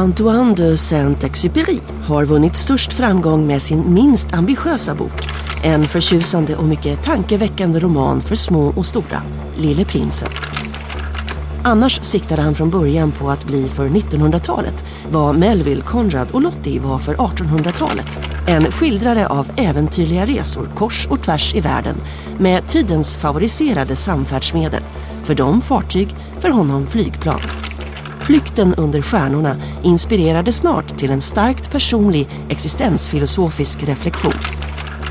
Antoine de Saint-Exupéry har vunnit störst framgång med sin minst ambitiösa bok. En förtjusande och mycket tankeväckande roman för små och stora, Lille prinsen. Annars siktade han från början på att bli för 1900-talet vad Melville, Conrad och Lottie var för 1800-talet. En skildrare av äventyrliga resor kors och tvärs i världen med tidens favoriserade samfärdsmedel. För dem fartyg, för honom flygplan. Flykten under stjärnorna inspirerade snart till en starkt personlig existensfilosofisk reflektion.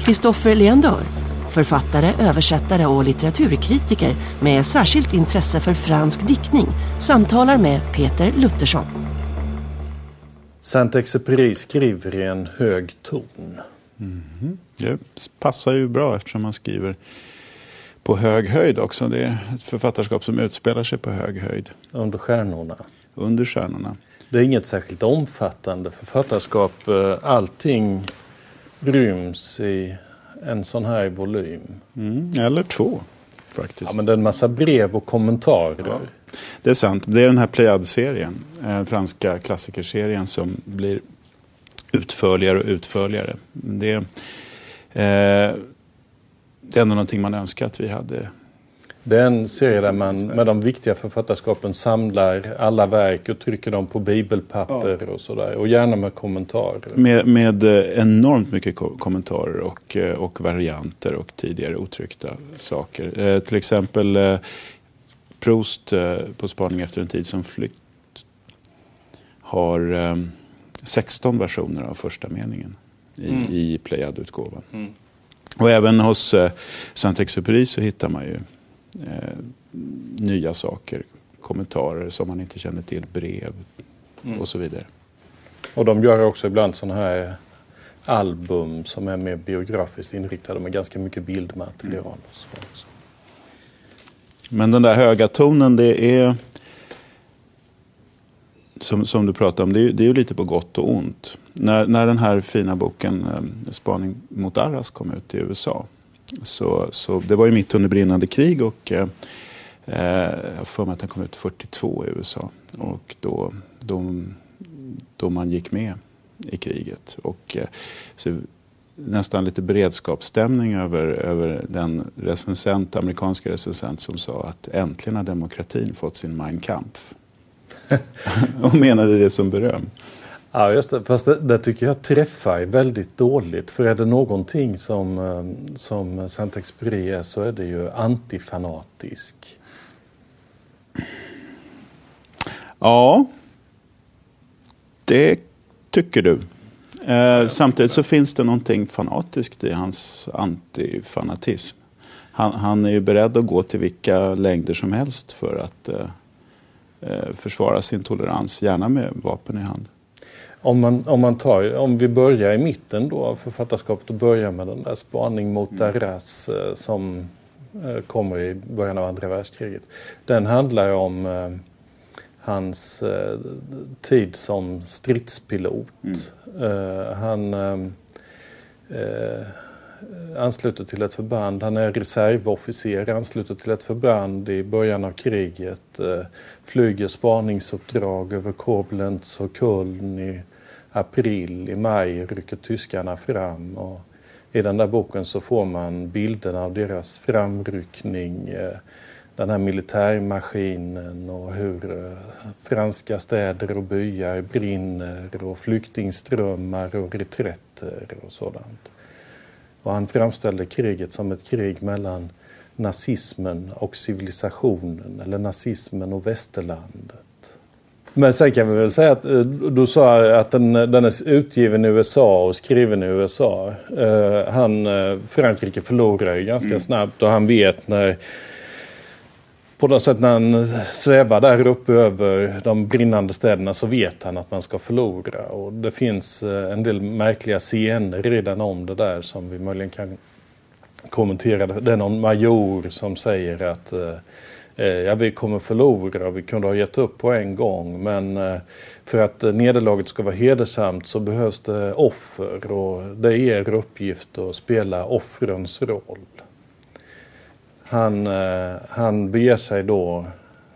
Christopher Leandör, författare, översättare och litteraturkritiker med särskilt intresse för fransk diktning, samtalar med Peter Luttersson. Saint-Exupéry skriver i en hög ton. Mm. Det passar ju bra eftersom man skriver på hög höjd också. Det är ett författarskap som utspelar sig på hög höjd. Under stjärnorna under stjärnorna. Det är inget särskilt omfattande författarskap. Eh, allting ryms i en sån här volym. Mm, eller två faktiskt. Ja, men det är en massa brev och kommentarer. Ja. Det är sant. Det är den här Pleiad-serien, eh, franska klassikerserien som blir utförligare och utförligare. Det, eh, det är ändå någonting man önskar att vi hade det är en serie där man med de viktiga författarskapen samlar alla verk och trycker dem på bibelpapper ja. och sådär. Och gärna med kommentarer. Med, med eh, enormt mycket kommentarer och, eh, och varianter och tidigare otryckta saker. Eh, till exempel eh, Proust eh, på spaning efter en tid som flytt har eh, 16 versioner av första meningen i, mm. i Pleiad-utgåvan. Mm. Och även hos eh, Saint-Exupéry så hittar man ju eh, nya saker, kommentarer som man inte känner till, brev mm. och så vidare. Och de gör också ibland sådana här album som är mer biografiskt inriktade med ganska mycket bildmaterial. Mm. Men den där höga tonen, det är som, som du pratade om, det är, det är ju lite på gott och ont. När, när den här fina boken eh, Spaning mot Arras kom ut i USA så, så det var ju mitt under brinnande krig och eh, jag har för mig att den kom ut 42 i USA. Och då, då, då man gick med i kriget. Och eh, så nästan lite beredskapsstämning över, över den recensent, amerikanska recensent som sa att äntligen har demokratin fått sin Mein Kampf. och menade det som beröm. Ja, just det. Fast det, det, tycker jag träffar väldigt dåligt. För är det någonting som, eh, som Saint-Exupéry är så är det ju antifanatisk. Ja, det tycker du. Eh, samtidigt så finns det någonting fanatiskt i hans antifanatism. Han, han är ju beredd att gå till vilka längder som helst för att eh, eh försvara sin tolerans, gärna med vapen i hand. Om, man, om, man tar, om vi börjar i mitten då av författarskapet och börjar med den där spaning mot mm. Arras eh, som eh, kommer i början av andra världskriget. Den handlar om eh, hans eh, tid som stridspilot. Mm. Eh, han eh, ansluter till ett förband. Han är reservofficer, ansluter till ett förband i början av kriget. Flyger spaningsuppdrag över Koblenz och Köln i april, i maj rycker tyskarna fram. Och I den där boken så får man bilderna av deras framryckning, eh, den här militärmaskinen och hur eh, franska städer och byar brinner och flyktingströmmar och reträtter och sådant. Och han framställde kriget som ett krig mellan nazismen och civilisationen eller nazismen och västerlandet. Men sen kan vi väl säga att eh, du sa att den, den är utgiven i USA och skriven i USA. Uh, han, uh, Frankrike förlorar ju ganska mm. snabbt och han vet när på något sätt när han svävar där uppe över de brinnande städerna så vet han att man ska förlora. Och det finns en del märkliga scener redan om det där som vi möjligen kan kommenterade, det är någon major som säger att eh, ja, vi kommer förlora och vi kunde ha gett upp på en gång men eh, för att nederlaget ska vara hedersamt så behövs det offer och det är er uppgift att spela offrens roll. Han, eh, han beger sig då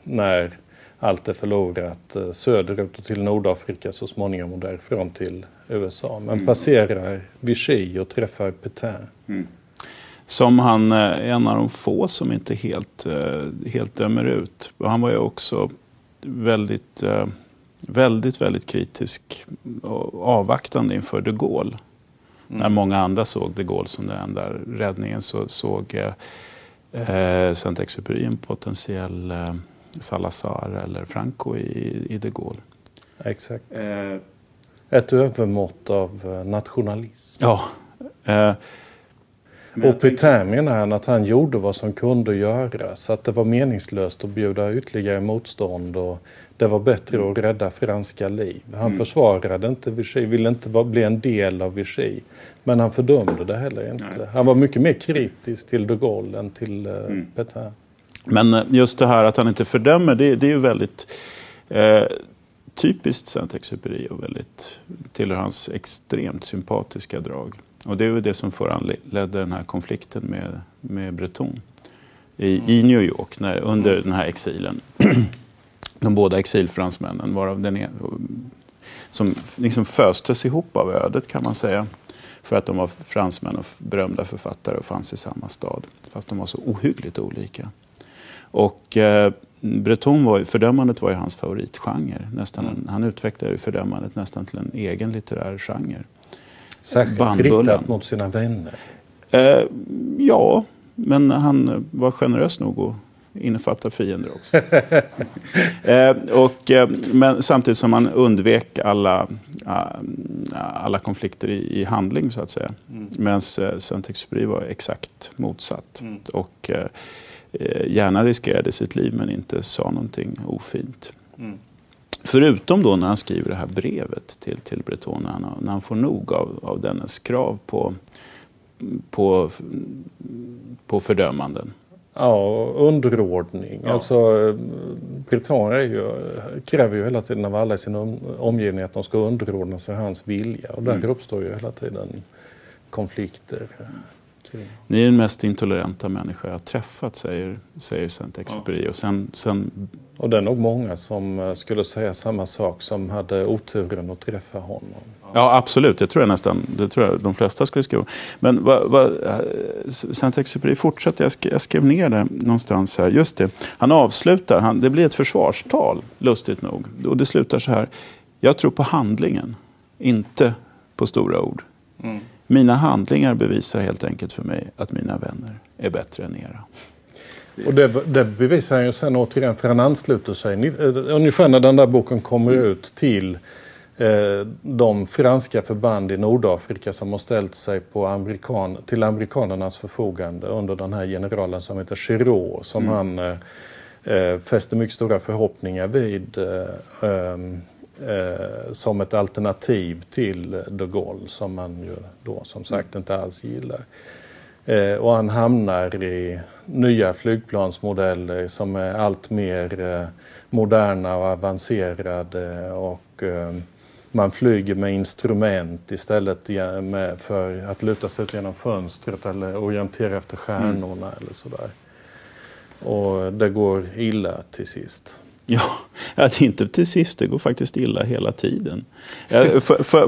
när allt är förlorat eh, söderut och till Nordafrika så småningom och därifrån till USA. Men mm. passerar Vichy och träffar Petain. Mm. Som han eh, är en av de få som inte helt, helt dömer ut. Han var ju också väldigt, väldigt, väldigt kritisk och avvaktande inför de Gaulle. Mm. När många andra såg de Gaulle som den enda räddningen så såg eh, Saint-Exupéry en potentiell eh, Salazar eller Franco i, i de Gaulle. Exakt. Eh, Ett övermått av eh, nationalism. Ja. Eh, och Petain menar han att han gjorde vad som kunde göras. Att det var meningslöst att bjuda ytterligare motstånd och det var bättre mm. att rädda franska liv. Han mm. försvarade inte Vichy, ville inte bli en del av Vichy. Men han fördömde det heller inte. Nej. Han var mycket mer kritisk till de Gaulle än till uh, mm. Petain. Men eh, just det här att han inte fördömer, det, det är ju väldigt eh, typiskt Saint-Exupéry och väldigt tillhör hans extremt sympatiska drag. Och det ju det som föranledde den här konflikten med, med Breton i, mm. i New York när, under mm. den här exilen. De båda exilfransmännen, varav den är, som liksom föstes ihop av ödet kan man säga. För att de var fransmän och berömda författare och fanns i samma stad. Fast de var så ohyggligt olika. Och eh, Breton var, fördömandet var ju hans favoritgenre. Nästan en, han utvecklade fördömandet nästan till en egen litterär genre. Särskilt riktat mot sina vänner? Eh, ja, men han var generös nog att innefatta fiender också. eh, och, eh, men samtidigt som han undvek alla, uh, alla konflikter i, i, handling så att säga. Mm. Medan uh, Saint-Exupéry var exakt motsatt. Mm. Och uh, gärna riskerade sitt liv men inte sa någonting ofint. Mm. Förutom då när han skriver det här brevet till, till Breton, när han, när han får nog av, av dennes krav på, på, på fördömanden. Ja, underordning. Ja. Alltså, Britannien kräver ju hela tiden av alla i sin omgivning att de ska underordna sig hans vilja. Och där mm. uppstår ju hela tiden konflikter. Ni är den mest intoleranta människa jag har träffat, säger, säger Saint-Exupéry. Ja. Och, sen, sen... och det är nog många som eh, skulle säga samma sak som hade oturen att träffa honom. Ja, absolut. Det tror jag nästan det tror jag de flesta skulle skriva. Men vad, vad, Saint-Exupéry fortsätter, jag skrev, jag skrev ner det någonstans här. Just det, han avslutar, han, det blir ett försvarstal, lustigt nog. Och det slutar så här. Jag tror på handlingen, inte på stora ord. Mm. Mina handlingar bevisar helt enkelt för mig att mina vänner är bättre än era. Och det, det bevisar han ju sen återigen, för han ansluter sig eh, ungefär när den där boken kommer ut till eh, de franska förband i Nordafrika som har ställt sig på amerikan, till amerikanernas förfogande under den här generalen som heter Giraud som mm. han eh, eh, fäste mycket stora förhoppningar vid eh, ehm, eh, som ett alternativ till de Gaulle som man ju då som sagt inte alls gillar. Eh, och han hamnar i nya flygplansmodeller som är allt mer eh, moderna och avancerade och eh, man flyger med instrument istället för att luta sig ut genom fönstret eller orientera efter stjärnorna mm. eller sådär. Och det går illa till sist. Ja, att inte till sist, det går faktiskt illa hela tiden. Eh,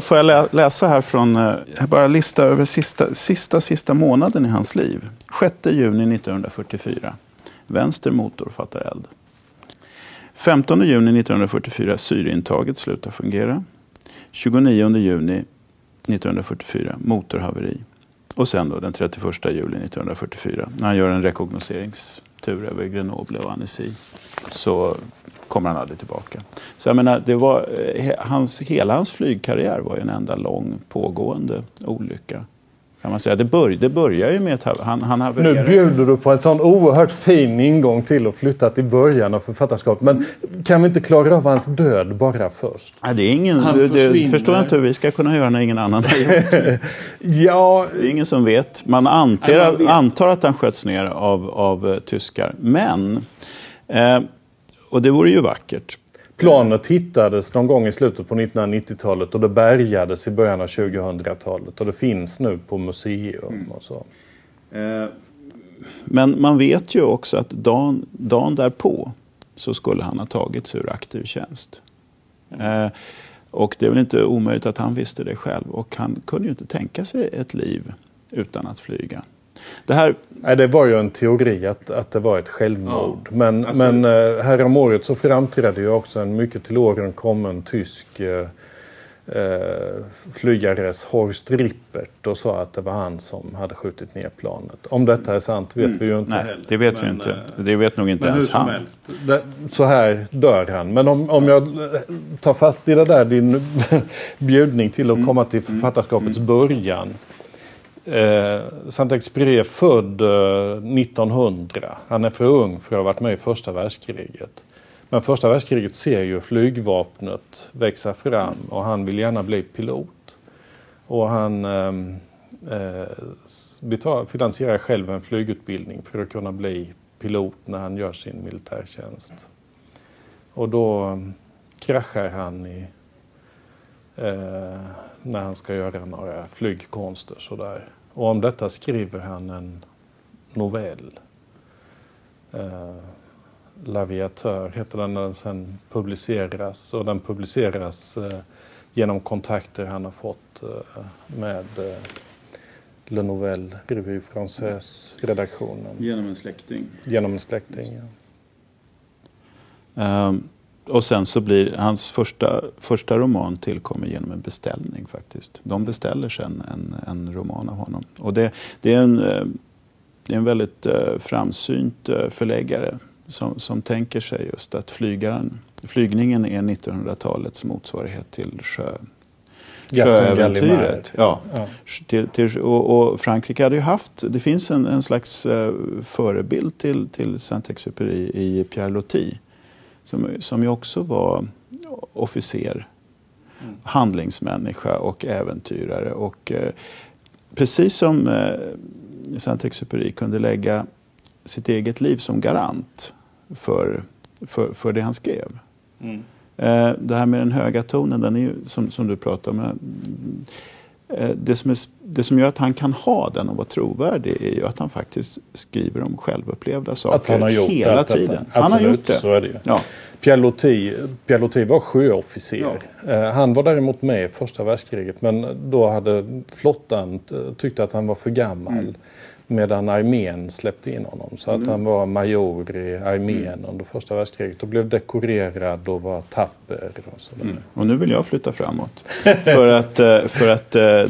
får jag läsa här från, eh, jag bara lista över sista, sista, sista månaden i hans liv. 6 juni 1944. Vänster motor fattar eld. 15 juni 1944, syreintaget slutar fungera. 29 juni 1944, motorhaveri. Och sen då den 31 juli 1944, när han gör en tur över Grenoble och Annecy, så kommer han aldrig tillbaka. Så jag menar, det var, eh, hans, hela hans flygkarriär var ju en enda lång pågående olycka. Kan man säga. Det, bör, det börjar ju med att han, han havererar. Nu bjuder du på en sån oerhört fin ingång till att flytta till början av författarskapet. Men kan vi inte klara av hans död bara först? Ja, det är ingen, det, det förstår jag inte hur vi ska kunna göra när ingen annan har gjort det. ja, det är ingen som vet. Man antar, antar att han sköts ner av, av uh, tyskar. Men, eh, och det vore ju vackert. Planet hittades någon gång i slutet på 1990-talet och det bärgades i början av 2000-talet. Och det finns nu på museum mm. och så. Eh, men man vet ju också att dagen, dagen därpå så skulle han ha tagits ur aktiv tjänst. Eh, och det är väl inte omöjligt att han visste det själv. Och han kunde ju inte tänka sig ett liv utan att flyga. Det, här... Nej, det var ju en teori att, att det var ett självmord. Ja, men, alltså... men eh, häromåret så framträdde ju också en mycket till åren kommen tysk eh, eh, flygares Horst Rippert och sa att det var han som hade skjutit ner planet. Om detta är sant vet mm. vi ju inte Nej, heller. det vet men, vi inte. Eh, det vet nog inte ens han. Helst, det, så här dör han. Men om, om jag tar fatt i det där, din bjudning till att mm. komma till mm. författarskapets mm. början. Eh, Saint-Exupéry är född eh, 1900. Han är för ung för att ha varit med i första världskriget. Men första världskriget ser ju flygvapnet växa fram och han vill gärna bli pilot. Och han eh, eh betal, finansierar själv en flygutbildning för att kunna bli pilot när han gör sin militärtjänst. Och då eh, kraschar han i, när han ska göra några flygkonster sådär. Och om detta skriver han en novell. Eh, L'aviateur heter den när den sen publiceras. Och den publiceras eh, genom kontakter han har fått eh, med eh, Le Nouvelle Revue Française-redaktionen. Genom en släkting? Genom en släkting, ja. Um, och sen så blir hans första, första roman tillkommer genom en beställning faktiskt. De beställer sen en, en roman av honom. Och det, det, är, en, eh, det är en väldigt uh, framsynt uh, förläggare som, som tänker sig just att flygaren, flygningen är 1900-talets motsvarighet till sjö, sjöäventyret. Ja. ja. Till, till, och, och, Frankrike hade ju haft, det finns en, en slags förebild till, till Saint-Exupéry i Pierre Loti som, som ju också var officer, mm. handlingsmänniska och äventyrare. Och, eh, precis som eh, Saint-Exupéry kunde lägga sitt eget liv som garant för, för, för det han skrev. Mm. Eh, det här med den höga tonen, den är ju, som, som du pratar om, eh, det som, är, det som gör att han kan ha den och vara trovärdig är ju att han faktiskt skriver om självupplevda saker att han har gjort hela det, tiden. han har gjort det. Så är det ju. Ja. Pierre Loti, Pierre Loti var sjöofficer. Ja. Eh, han var däremot med i första världskriget men då hade flottan tyckt att han var för gammal. Mm. Medan armén släppte in honom. Så att mm. han var major i armén mm. under första världskriget och blev dekorerad och var tapper. Och, sådär. Mm. och nu vill jag flytta framåt. för att, eh, för att eh,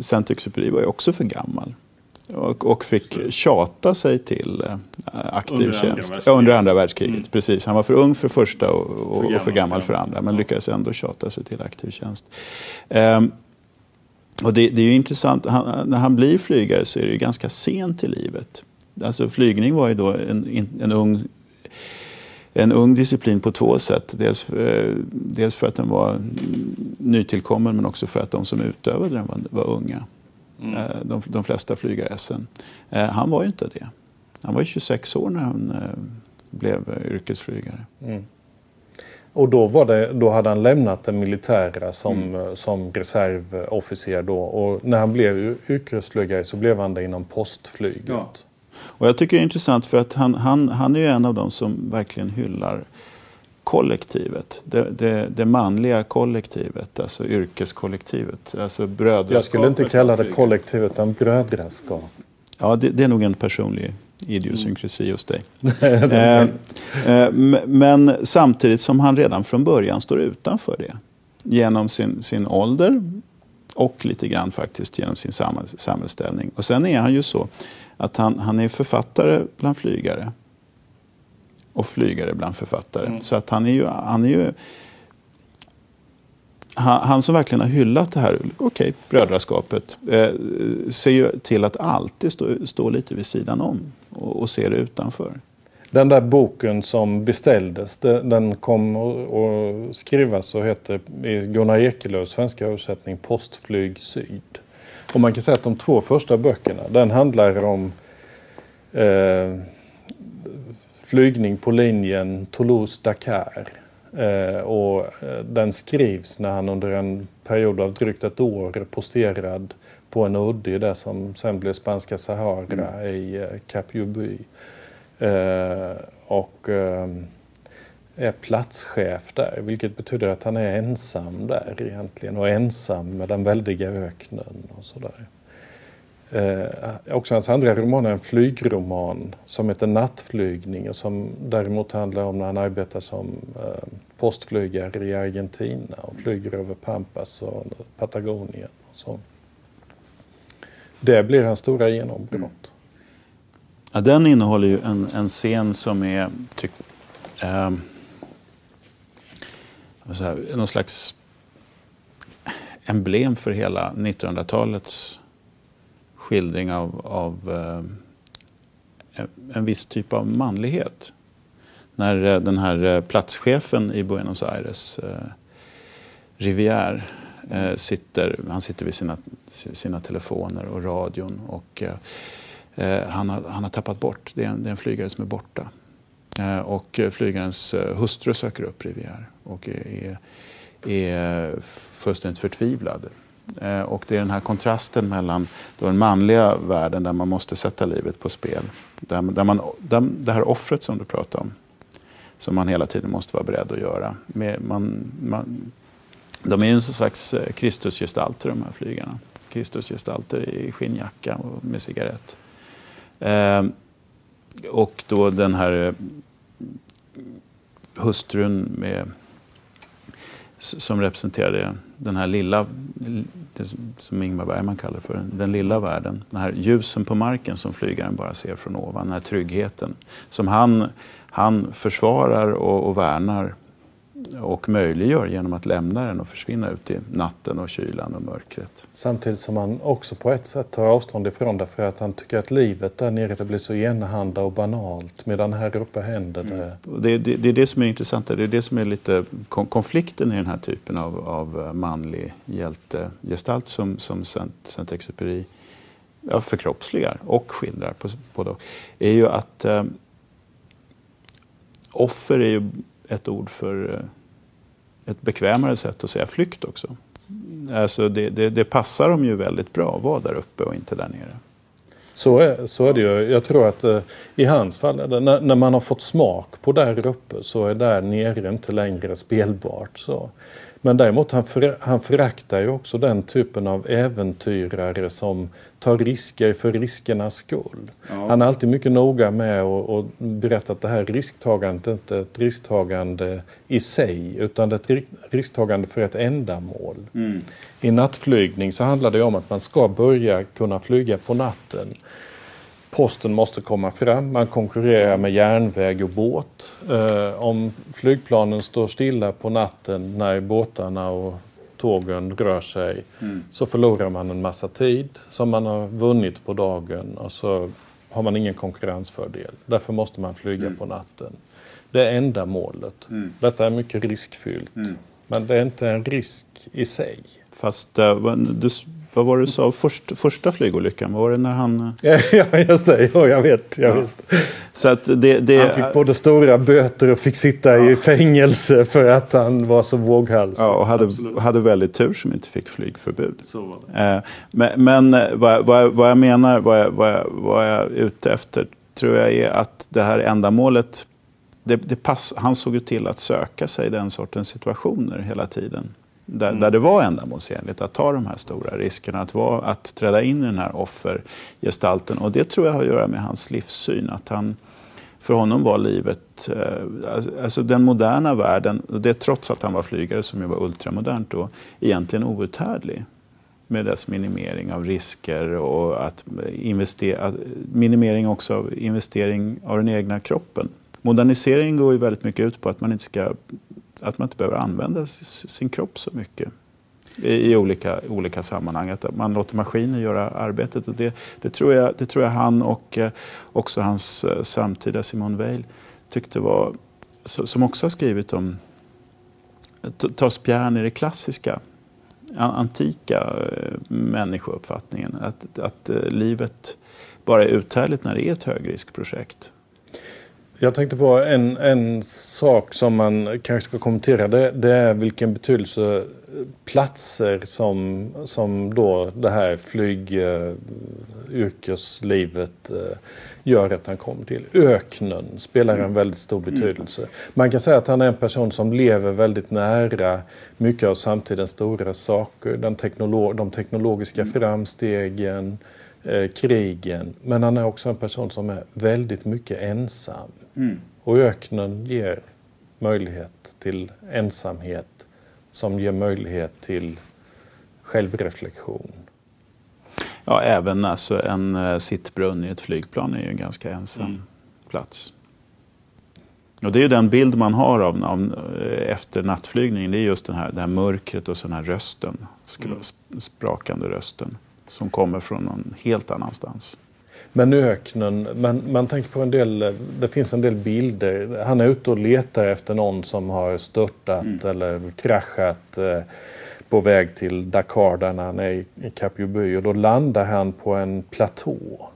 Saint-Exupéry var ju också för gammal. Och, och fick tjata sig till aktiv under tjänst. Andra under andra världskriget. Mm. Precis. Han var för ung för första och, och, för, och för gammal för andra. Men lyckades ändå tjata sig till aktiv tjänst. Um, och det, det, är ju intressant, han, när han blir flygare så är det ju ganska sent i livet. Alltså flygning var ju då en, en, ung, en ung disciplin på två sätt. Dels, eh, dels för att den var nytillkommen men också för att de som utövade den var, var unga. Mm. Eh, de, de flesta flygaressen. Eh, han var ju inte det. Han var 26 år när han blev yrkesflygare. Mm. Och då, var det, då hade han lämnat det militära som, mm. som reservofficer då. Och när han blev yrkesflygare så blev han det inom postflyget. Ja. Och jag tycker det är intressant för att han, han, han är ju en av dem som verkligen hyllar kollektivet. Det, det, det manliga kollektivet, alltså yrkeskollektivet. Alltså Jag skulle inte kalla det kollektiv utan brödraskap. Ja, det, det är nog en personlig idiosynkresi hos dig. eh, eh, men samtidigt som han redan från början står utanför det. Genom sin, sin ålder och lite grann faktiskt genom sin samhällsställning. Och sen är han ju så att han, han är författare bland flygare. Och flygare bland författare. Mm. Så att han är ju, han är ju han, han, som verkligen har hyllat det här okej, okay, brödraskapet eh, ser ju till att alltid stå, stå lite vid sidan om och, och se det utanför. Den där boken som beställdes, den kom att skrivas och heter i Gunnar Ekelöfs svenska översättning Postflyg Syd. Och man kan säga att de två första böckerna, den handlar om eh, flygning på linjen Toulouse-Dakar. Eh, och eh, den skrivs när han under en period av drygt ett år posterad på en udde i det som sen blev spanska Sahara mm. i eh, Cap Juby. Eh, och eh, är platschef där, vilket betyder att han är ensam där egentligen och ensam med den väldiga öknen och sådär. Eh, också hans andra roman är en flygroman som heter Nattflygning och som däremot handlar om när han arbetar som eh, postflygare i Argentina och flyger över Pampas och Patagonien. Och så. Det blir hans stora genombrott. Mm. Ja, den innehåller ju en, en scen som är typ, eh, här, någon slags emblem för hela 1900-talets skildring av, av eh, en viss typ av manlighet. När eh, den här eh, platschefen i Buenos Aires, eh, Rivière, eh, sitter, han sitter vid sina, sina telefoner och radion och eh, eh, han, har, han har tappat bort, det är en, det är en flygare som är borta. Eh, och flygarens eh, hustru söker upp Rivière och är, är fullständigt förtvivlad Eh, och det är den här kontrasten mellan den manliga världen där man måste sätta livet på spel. Där, där man, där, det här offret som du pratar om, som man hela tiden måste vara beredd att göra. Man, man, de är ju en slags eh, Kristusgestalter de här flygarna. Kristusgestalter i skinnjacka och med cigarett. Eh, och då den här eh, hustrun med, som representerade den här lilla, som Ingmar Bergman kallar för den lilla världen. Den här ljusen på marken som flygaren bara ser från ovan, den här tryggheten. Som han, han försvarar och, och värnar och möjliggör genom att lämna den och försvinna ut i natten och kylan och mörkret. Samtidigt som han också på ett sätt tar avstånd ifrån det för att han tycker att livet där nere det blir så enahanda och banalt medan här uppe händer det. Mm. Det, det, det, är det som är intressant, det är det som är lite konflikten i den här typen av, av manlig hjältegestalt som, som Saint-Exupéry ja, förkroppsligar och skildrar på, på då, är ju att eh, offer är ju ett ord för eh, ett bekvämare sätt att säga flykt också. Alltså det, det, det passar dem ju väldigt bra att vara där uppe och inte där nere. Så är, så är det ju. Jag tror att eh, i hans fall, det, när, när, man har fått smak på där uppe så är där nere inte längre spelbart. Så. Men däremot han, för, han föraktar ju också den typen av äventyrare som tar risker för riskernas skull. Ja. Han är alltid mycket noga med att berätta att det här risktagandet är inte ett risktagande i sig utan det är ett risktagande för ett ändamål. Mm. I nattflygning så handlar det om att man ska börja kunna flyga på natten. Posten måste komma fram, man konkurrerar med järnväg och båt. Eh, om flygplanen står stilla på natten när båtarna och tågen rör sig mm. så förlorar man en massa tid som man har vunnit på dagen och så har man ingen konkurrensfördel. Därför måste man flyga mm. på natten. Det är enda målet. Mm. Detta är mycket riskfyllt. Mm. Men det är inte en risk i sig. Fast uh, du vad var det du sa, Först, första flygolyckan? Var det när han... Ja, just det. Ja, jag vet. Jag ja. vet. Så att det, det... Han fick både stora böter och fick sitta ja. i fängelse för att han var så våghalsig. Ja, och hade, hade väldigt tur som inte fick flygförbud. Så var det. Eh, men, men eh, vad, vad, vad jag menar, vad jag, vad, jag, vad jag är ute efter, tror jag är att det här ändamålet det, det pass, han såg ju till att söka sig den sortens situationer hela tiden där, mm. där det var ändamålsenligt att ta de här stora riskerna, att, vara, att träda in i den här offergestalten. Och det tror jag har att göra med hans livssyn. Att han, för honom var livet, eh, alltså den moderna världen, det trots att han var flygare som ju var ultramodernt då, egentligen outhärdlig med dess minimering av risker och att investera, minimering också av investering av den egna kroppen. Modernisering går ju väldigt mycket ut på att man inte ska att man inte behöver använda sin kropp så mycket. i, i olika, olika sammanhang. Att man låter maskiner göra arbetet. Och det, det, tror jag, det tror jag han och eh, också hans eh, samtida Simone Weil tyckte var, som också har skrivit om, tar spjärn i det klassiska antika eh, människouppfattningen. Att, att eh, livet bara är uthärdligt när det är ett högriskprojekt. Jag tänkte på en, en sak som man kanske ska kommentera. Det, det är vilken betydelse platser som, som då det här flygyrkeslivet uh, gör att han kommer till. Öknen spelar en väldigt stor betydelse. Man kan säga att han är en person som lever väldigt nära mycket av samtidens stora saker. Den teknolo de teknologiska framstegen, eh, krigen. Men han är också en person som är väldigt mycket ensam. Mm. Och öknen ger möjlighet till ensamhet som ger möjlighet till självreflektion. Ja, även alltså en uh, sittbrunn i ett flygplan är ju en ganska ensam mm. plats. Och det är ju den bild man har av, av eh, efter nattflygningen. Det är just den här, det här mörkret och den här rösten, mm. sprakande rösten som kommer från någon helt annanstans. Men öknen, man, man tänker på en del, det finns en del bilder. Han är ute och letar efter någon som har störtat mm. eller kraschat eh, på väg till Dakar där han är i, Kap Och då landar han på en platå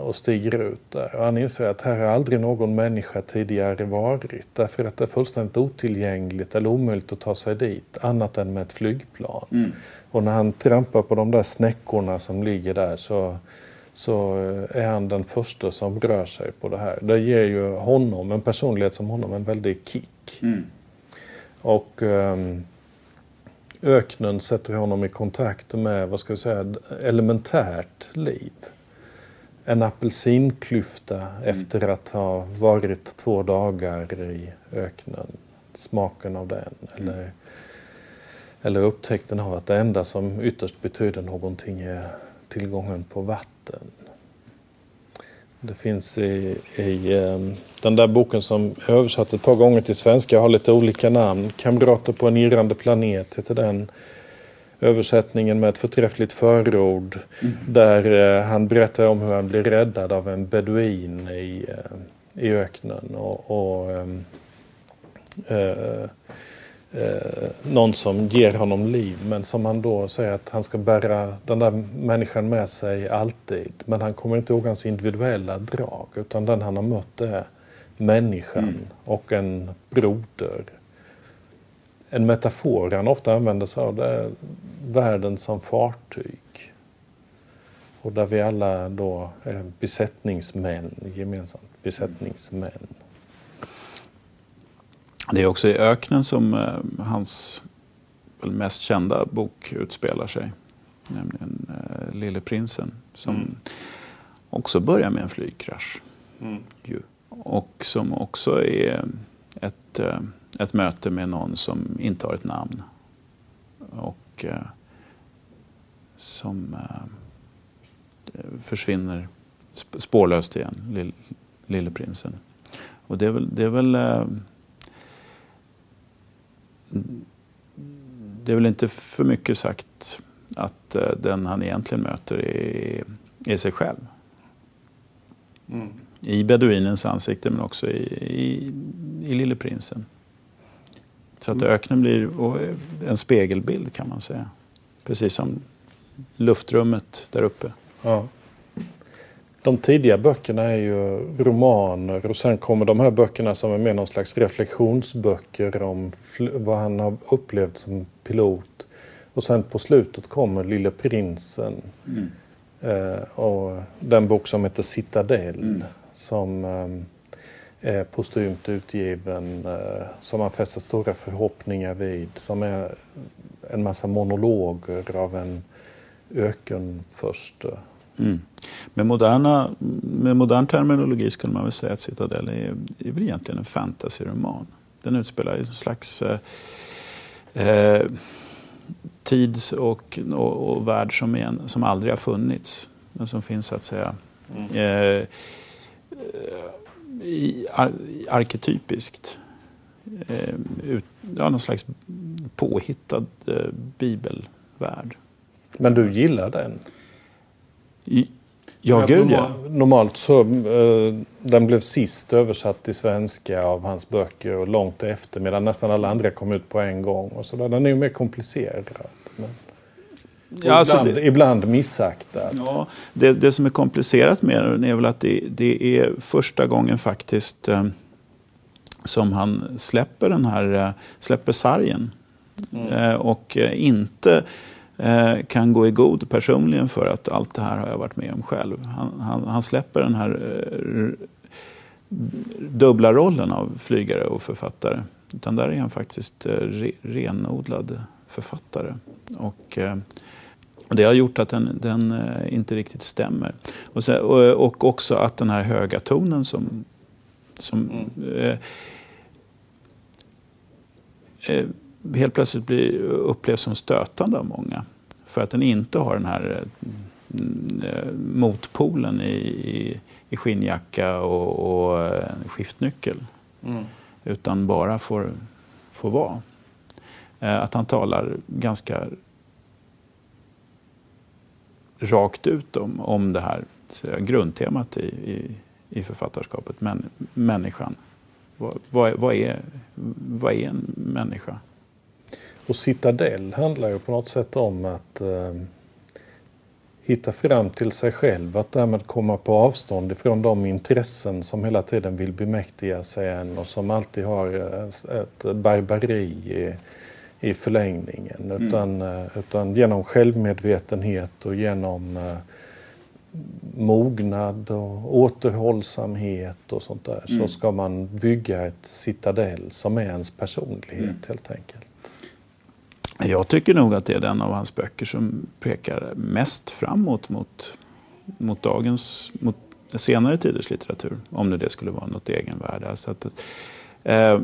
och stiger ut där. Och han inser att här har aldrig någon människa tidigare varit. Därför att det är fullständigt otillgängligt eller omöjligt att ta sig dit annat än med ett flygplan. Mm. Och när han trampar på de där snäckorna som ligger där så så eh, är han den första som rör sig på det här. Det ger ju honom, en personlighet som honom, en väldig kick. Mm. Och um, öknen sätter honom i kontakt med, vad ska vi säga, elementärt liv. En apelsinklyfta mm. efter att ha varit två dagar i öknen. Smaken av den. Mm. Eller, eller upptäckten av att det enda som ytterst betyder någonting är tillgången på vatten. Det finns i, i um, den där boken som jag översatt ett par gånger till svenska, har lite olika namn. Kamrater på en irrande planet heter den. Översättningen med ett förträffligt förord mm. där uh, han berättar om hur han blir räddad av en beduin i, uh, i öknen. Och, och um, uh, eh, någon som ger honom liv men som han då säger att han ska bära den där människan med sig alltid. Men han kommer inte ihåg hans individuella drag utan den han har mött är människan mm. och en broder. En metafor han ofta använder sig av det är världen som fartyg. Och där vi alla då är besättningsmän gemensamt. Besättningsmän. Det är också i öknen som eh, hans mest kända bok utspelar sig. Nämligen eh, Lille prinsen som mm. också börjar med en flygkrasch. Mm. Och som också är ett, eh, ett möte med någon som inte har ett namn. Och eh, som eh, försvinner spårlöst igen, Lille, Lille prinsen. Och det är väl, det är väl eh, det är väl inte för mycket sagt att eh, den han egentligen möter är, är sig själv. Mm. I beduinens ansikte men också i, i, i Lille prinsen. Så att mm. öknen blir en spegelbild kan man säga. Precis som luftrummet där uppe. Ja. De tidiga böckerna är ju romaner och sen kommer de här böckerna som är mer någon slags reflektionsböcker om vad han har upplevt som pilot. Och sen på slutet kommer Lille prinsen. Mm. Eh, och den bok som heter Citadell mm. som eh, är postumt utgiven. Eh, som man fäster stora förhoppningar vid. Som är en massa monologer av en ökenförste. Mm. Med, moderna, med modern terminologi skulle man väl säga att Citadel är, är väl egentligen en fantasyroman. Den utspelar en slags eh, eh, tids och, och, och värld som, en, som aldrig har funnits. Men som finns så att säga mm. eh, i, ar, arketypiskt. Eh, ut, ja, någon slags påhittad eh, bibelvärld. Men du gillar den? I, ja, gud ja. Normalt så, eh, den blev sist översatt till svenska av hans böcker och långt efter medan nästan alla andra kom ut på en gång. Och så där. Den är ju mer komplicerad. Men... Ja, alltså ibland, det, ibland missaktad. Ja, det, det som är komplicerat med den är väl att det, det är första gången faktiskt eh, som han släpper den här, eh, släpper sargen. Mm. Eh, och eh, inte kan gå i god personligen för att allt det här har jag varit med om själv. Han, han, han släpper den här eh, dubbla rollen av flygare och författare. Utan där är han faktiskt re, renodlad författare. Och, och det har gjort att den, den eh, inte riktigt stämmer. Och, sen, och, och, också att den här höga tonen som, som mm. eh, eh, helt plötsligt blir, upplevs som stötande av många. För att den inte har den här eh, motpolen i, i, i skinnjacka och, och eh, skiftnyckel. Mm. Utan bara får, får vara. Eh, att han talar ganska rakt ut om, om det här grundtemat i, i, i författarskapet, män, människan. Vad, vad, vad, är, vad är en människa? Och Citadell handlar ju på något sätt om att eh, hitta fram till sig själv, att därmed komma på avstånd ifrån de intressen som hela tiden vill bemäktiga sig en och som alltid har ett barbari i, i förlängningen. Mm. Utan, eh, utan genom självmedvetenhet och genom uh, mognad och återhållsamhet och sånt där mm. så ska man bygga ett citadell som är ens personlighet mm. helt enkelt. Jag tycker nog att det är den av hans böcker som pekar mest framåt mot, mot dagens, mot senare tiders litteratur. Om nu det skulle vara något egenvärde. Alltså att, eh,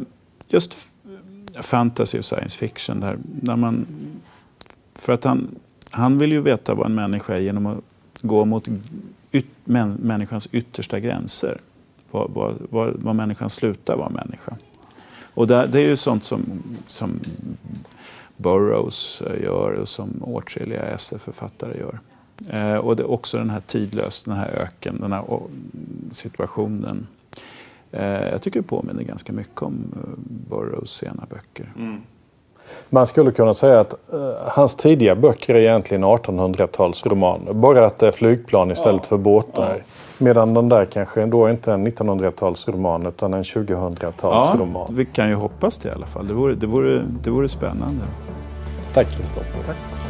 just fantasy och science fiction. Där, där man, för att han, han vill ju veta vad en människa är genom att gå mot yt, män, människans yttersta gränser. Var, var, var, var människan slutar vara människa. Och där, det är ju sånt som, som Burroughs gör och som åtskilliga SF-författare gör. Eh, och det är också den här tidlös, den här öken, den här situationen Eh, jag tycker det påminner ganska mycket om eh, Burroughs sena böcker. Mm. Man skulle kunna säga att uh, hans tidiga böcker är egentligen 1800-talsromaner. Bara att det är flygplan istället ja. för båtar. Ja. Medan den där kanske då inte är en 1900-talsroman utan en 2000-talsroman. Ja, vi kan ju hoppas det i alla fall. Det vore, det vore, det vore spännande. Tack Kristoffer. Tack.